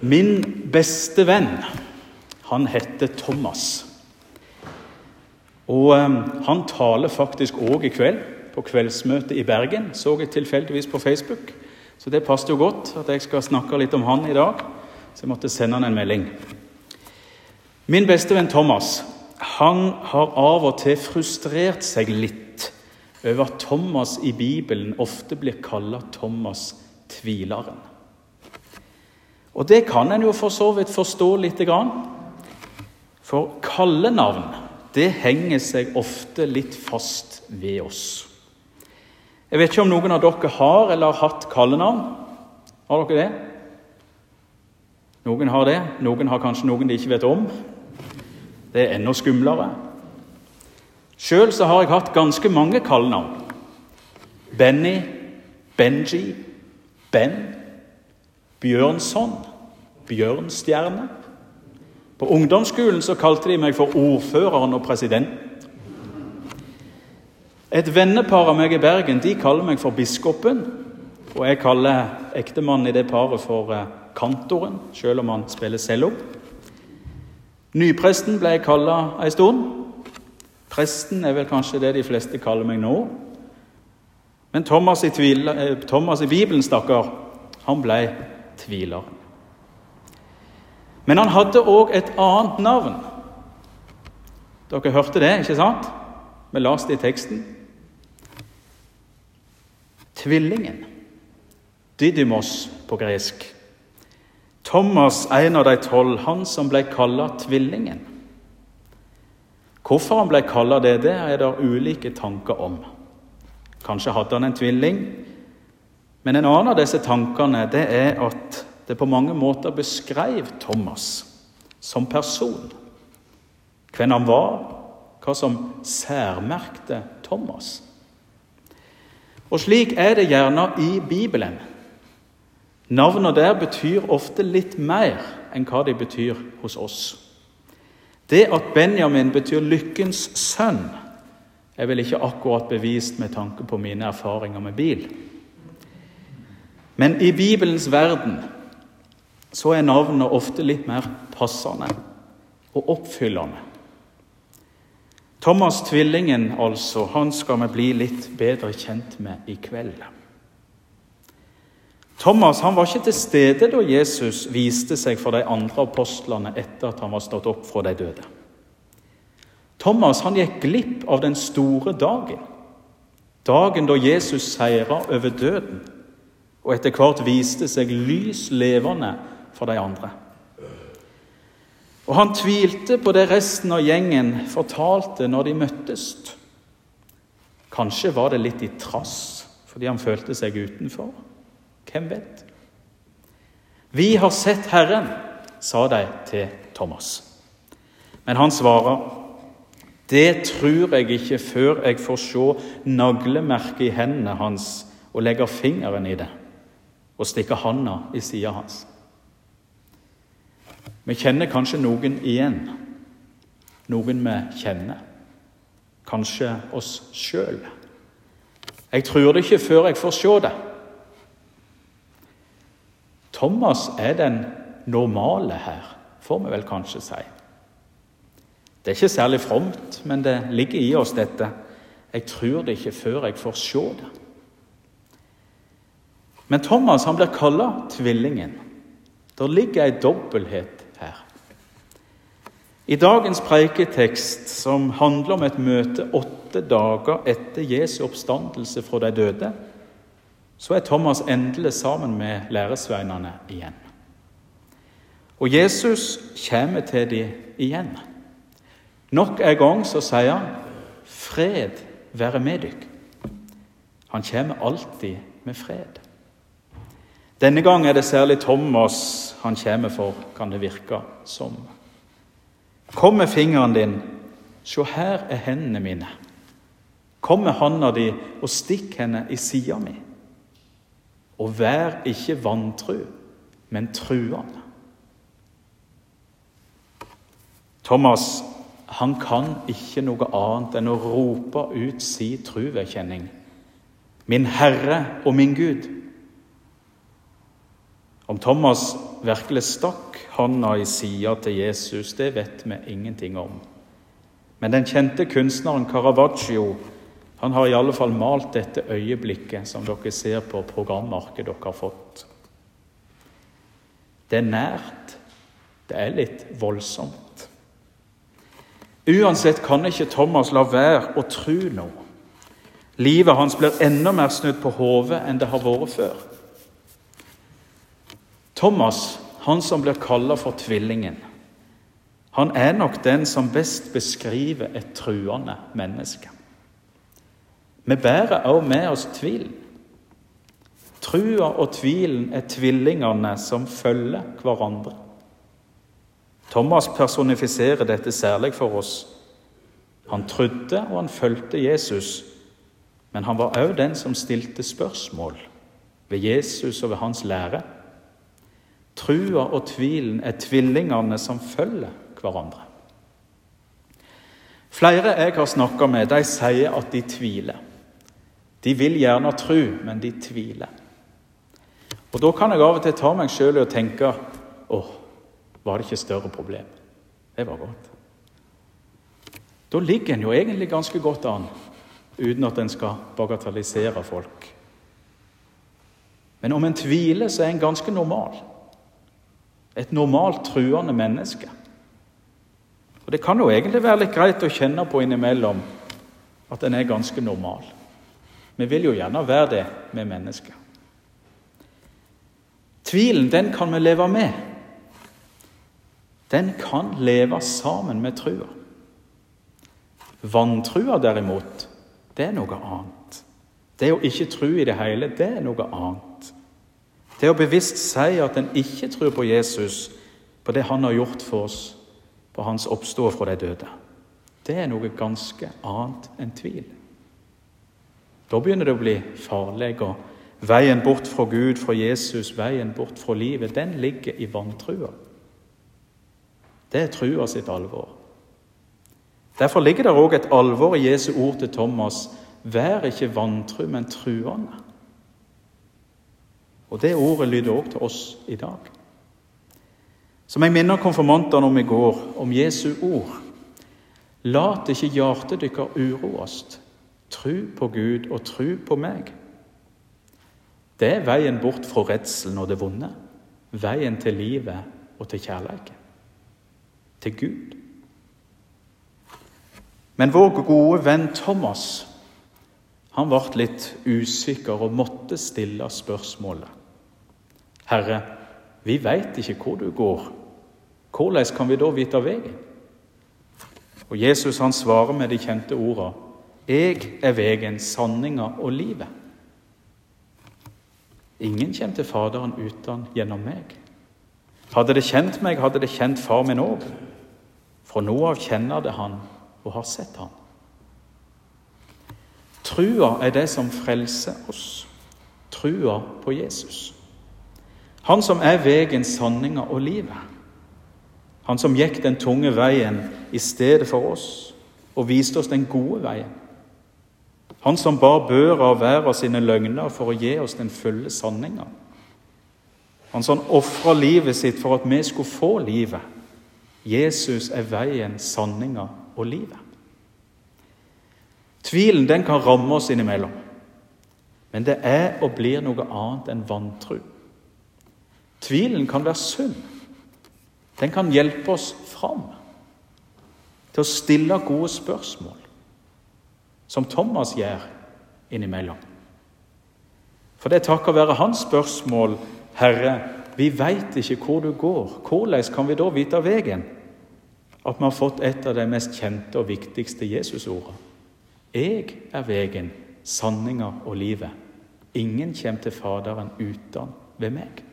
Min beste venn, han heter Thomas. Og um, han taler faktisk òg i kveld, på kveldsmøtet i Bergen. Så jeg tilfeldigvis på Facebook. Så det passet jo godt at jeg skal snakke litt om han i dag. Så jeg måtte sende han en melding. Min beste venn Thomas han har av og til frustrert seg litt over at Thomas i Bibelen ofte blir kalt Thomas tvileren. Og det kan en jo for så vidt forstå grann. For kallenavn det henger seg ofte litt fast ved oss. Jeg vet ikke om noen av dere har eller har hatt kallenavn. Har dere det? Noen har det, noen har kanskje noen de ikke vet om. Det er enda skumlere. Sjøl har jeg hatt ganske mange kallenavn. Benny, Benji, Ben, Bjørnson, Bjørnstjerne. På ungdomsskolen så kalte de meg for ordføreren og presidenten. Et vennepar av meg i Bergen de kaller meg for biskopen. Og jeg kaller ektemannen i det paret for eh, kantoren, selv om han spiller cello. Nypresten ble jeg kalla ei stund. Presten er vel kanskje det de fleste kaller meg nå. Men Thomas i, tvil, eh, Thomas i Bibelen, stakkar, han ble tviler. Men han hadde òg et annet navn. Dere hørte det, ikke sant? Vi leste det i teksten. Tvillingen. Didymos på gresk. Thomas, en av de tolv, han som ble kalt Tvillingen. Hvorfor han ble kalt det, det er det ulike tanker om. Kanskje hadde han en tvilling. Men en annen av disse tankene det er at det på mange måter beskrev Thomas som person. Hvem han var, hva som særmerkte Thomas. Og slik er det gjerne i Bibelen. Navnene der betyr ofte litt mer enn hva de betyr hos oss. Det at Benjamin betyr 'lykkens sønn', er vel ikke akkurat bevist med tanke på mine erfaringer med bil. Men i Bibelens verden så er navnet ofte litt mer passende og oppfyllende. Thomas Tvillingen, altså, han skal vi bli litt bedre kjent med i kveld. Thomas han var ikke til stede da Jesus viste seg for de andre apostlene etter at han var stått opp fra de døde. Thomas han gikk glipp av den store dagen, dagen da Jesus seira over døden og etter hvert viste seg lys levende for de andre. Og han tvilte på det resten av gjengen fortalte når de møttes. Kanskje var det litt i trass fordi han følte seg utenfor. Hvem vet? Vi har sett Herren, sa de til Thomas. Men han svarer, det tror jeg ikke før jeg får se naglemerket i hendene hans og legger fingeren i det og stikker handa i sida hans. Vi kjenner kanskje noen igjen. Noen vi kjenner. Kanskje oss sjøl. Jeg tror det ikke før jeg får se det. Thomas er den normale her, får vi vel kanskje si. Det er ikke særlig fromt, men det ligger i oss, dette. Jeg tror det ikke før jeg får se det. Men Thomas han blir kalla tvillingen. Det ligger ei dobbelthet. I dagens preiketekst, som handler om et møte åtte dager etter Jesu oppstandelse fra de døde, så er Thomas endelig sammen med læresveinene igjen. Og Jesus kommer til dem igjen. Nok en gang så sier han 'Fred være med dykk'. Han kommer alltid med fred. Denne gang er det særlig Thomas han kommer for, kan det virke som. Kom med fingeren din, se her er hendene mine. Kom med hånda di og stikk henne i sida mi. Og vær ikke vantru, men truende. Thomas han kan ikke noe annet enn å rope ut si truvedkjenning. Min Herre og min Gud. Om Thomas virkelig stakk hånda i sida til Jesus, det vet vi ingenting om. Men den kjente kunstneren Caravaggio han har i alle fall malt dette øyeblikket som dere ser på programmarket dere har fått. Det er nært. Det er litt voldsomt. Uansett kan ikke Thomas la være å tro noe. Livet hans blir enda mer snudd på hodet enn det har vært før. Thomas, han som blir kalla for tvillingen, han er nok den som best beskriver et truende menneske. Vi bærer også med oss tvil. Trua og tvilen er tvillingene som følger hverandre. Thomas personifiserer dette særlig for oss. Han trodde og han fulgte Jesus, men han var også den som stilte spørsmål ved Jesus og ved hans lære. Trua og tvilen er tvillingene som følger hverandre. Flere jeg har snakka med, de sier at de tviler. De vil gjerne tro, men de tviler. Og Da kan jeg av og til ta meg sjøl å tenke åh, var det ikke større problem? Det var godt. Da ligger en jo egentlig ganske godt an, uten at en skal bagatellisere folk. Men om en tviler, så er en ganske normal. Et normalt truende menneske. Og Det kan jo egentlig være litt greit å kjenne på innimellom at en er ganske normal. Vi vil jo gjerne være det med mennesker. Tvilen, den kan vi leve med. Den kan leve sammen med trua. Vantrua, derimot, det er noe annet. Det å ikke tro i det hele, det er noe annet. Det å bevisst si at en ikke tror på Jesus, på det han har gjort for oss, på hans oppstå fra de døde, det er noe ganske annet enn tvil. Da begynner det å bli farlig. og Veien bort fra Gud, fra Jesus, veien bort fra livet, den ligger i vantrua. Det er trua sitt alvor. Derfor ligger det òg et alvor i Jesu ord til Thomas. Vær ikke vantru, men truende. Og Det ordet lyder òg til oss i dag. Som jeg minner konfirmantene om i går, om Jesu ord. Lat ikke hjertet deres uroes. Tru på Gud og tru på meg. Det er veien bort fra redselen og det vonde. Veien til livet og til kjærleiken. Til Gud. Men vår gode venn Thomas han ble litt usikker og måtte stille spørsmålet. Herre, vi veit ikke hvor du går. Hvordan kan vi da vite veien? Og Jesus han svarer med de kjente ordene. Jeg er veien, sanninga og livet. Ingen kommer til Faderen uten gjennom meg. Hadde det kjent meg, hadde det kjent far min òg. Fra nå av kjenner det han og har sett han. Trua er det som frelser oss. Trua på Jesus. Han som er veien, sanninga og livet. Han som gikk den tunge veien i stedet for oss og viste oss den gode veien. Han som bar børa av hver av sine løgner for å gi oss den fulle sanninga. Han som ofra livet sitt for at vi skulle få livet. Jesus er veien, sanninga og livet. Tvilen den kan ramme oss innimellom, men det er og blir noe annet enn vantro. Tvilen kan være sunn. Den kan hjelpe oss fram til å stille gode spørsmål, som Thomas gjør innimellom. For det er takket være hans spørsmål, 'Herre, vi veit ikke hvor du går. Hvordan kan vi da vite veien?' At vi har fått et av de mest kjente og viktigste Jesusordene. Jeg er veien, sanninga og livet. Ingen kommer til Faderen uten ved meg.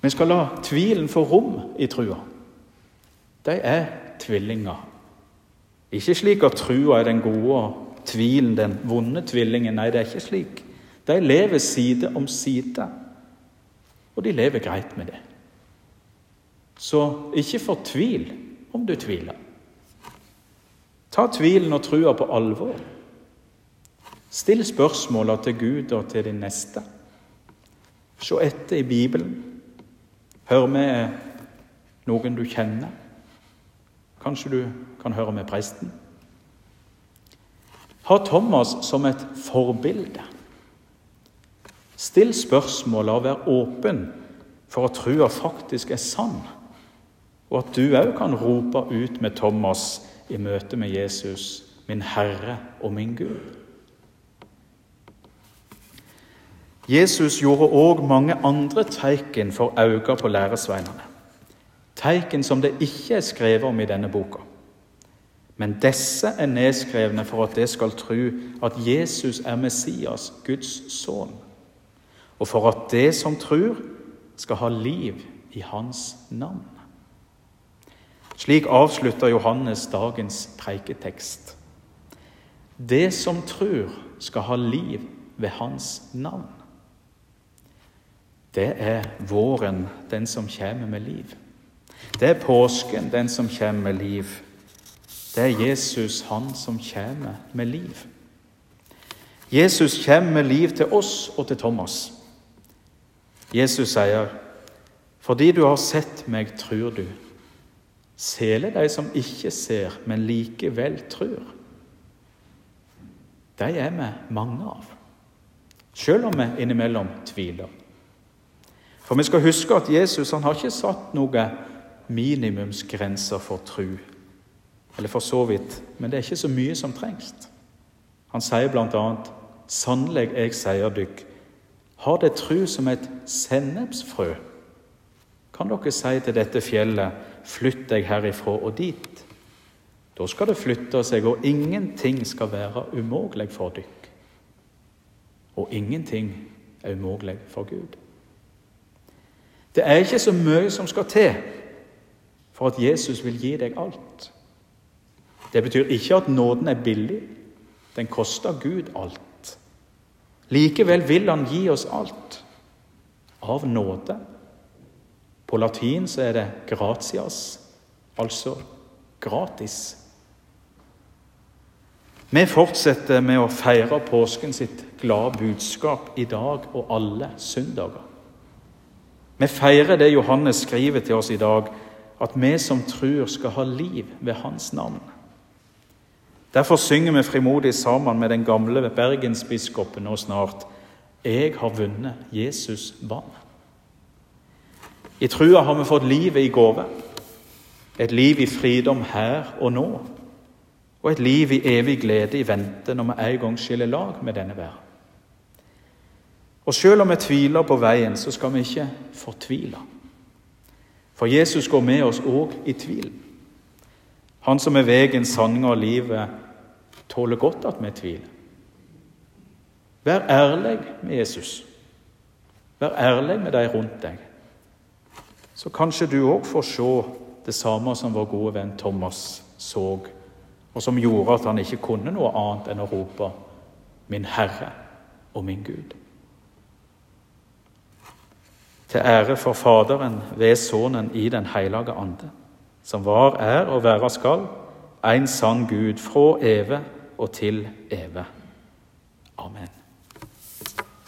Vi skal la tvilen få rom i trua. De er tvillinger. Ikke slik at trua er den gode og tvilen den vonde tvillingen. Nei, det er ikke slik. De lever side om side, og de lever greit med det. Så ikke fortvil om du tviler. Ta tvilen og trua på alvor. Still spørsmåla til Gud og til din neste. Se etter i Bibelen. Hør med noen du kjenner. Kanskje du kan høre med presten. Ha Thomas som et forbilde. Still spørsmål og vær åpen for at trua faktisk er sann, og at du òg kan rope ut med Thomas i møte med Jesus, min Herre og min Gud. Jesus gjorde òg mange andre tegn for øynene på læresveinene. Tegn som det ikke er skrevet om i denne boka. Men disse er nedskrevne for at det skal tro at Jesus er Messias, Guds sønn, og for at det som tror, skal ha liv i hans navn. Slik avslutter Johannes dagens preiketekst. Det som tror, skal ha liv ved hans navn. Det er våren, den som kommer med liv. Det er påsken, den som kommer med liv. Det er Jesus, han som kommer med liv. Jesus kommer med liv til oss og til Thomas. Jesus sier, 'Fordi du har sett meg, tror du.' Sele de som ikke ser, men likevel tror. De er vi mange av, selv om vi innimellom tviler. For vi skal huske at Jesus han har ikke satt noen minimumsgrenser for tru. Eller for så vidt, men det er ikke så mye som trengs. Han sier bl.a.: Sannelig, jeg sier dykk, har det tru som et sennepsfrø, kan dere si til dette fjellet, flytt deg herifra og dit. Da skal det flytte seg, og ingenting skal være umulig for dykk. Og ingenting er umulig for Gud. Det er ikke så mye som skal til for at Jesus vil gi deg alt. Det betyr ikke at nåden er billig. Den koster Gud alt. Likevel vil han gi oss alt av nåde. På latin så er det 'gratias', altså gratis. Vi fortsetter med å feire påsken sitt glade budskap i dag og alle søndager. Vi feirer det Johannes skriver til oss i dag, at vi som tror, skal ha liv ved hans navn. Derfor synger vi frimodig sammen med den gamle bergensbiskopen nå snart 'Jeg har vunnet Jesus vann'. I trua har vi fått livet i gave. Et liv i fridom her og nå. Og et liv i evig glede i vente når vi en gang skiller lag med denne verden. Og selv om vi tviler på veien, så skal vi ikke fortvile. For Jesus går med oss òg i tvil. Han som er veien, sanninga og livet, tåler godt at vi tviler. Vær ærlig med Jesus. Vær ærlig med de rundt deg. Så kanskje du òg får se det samme som vår gode venn Thomas så, og som gjorde at han ikke kunne noe annet enn å rope 'Min Herre og min Gud' til ære for Faderen ved Sønnen i Den hellige ande, som var, er og være skal, en sann Gud fra evig og til evig. Amen.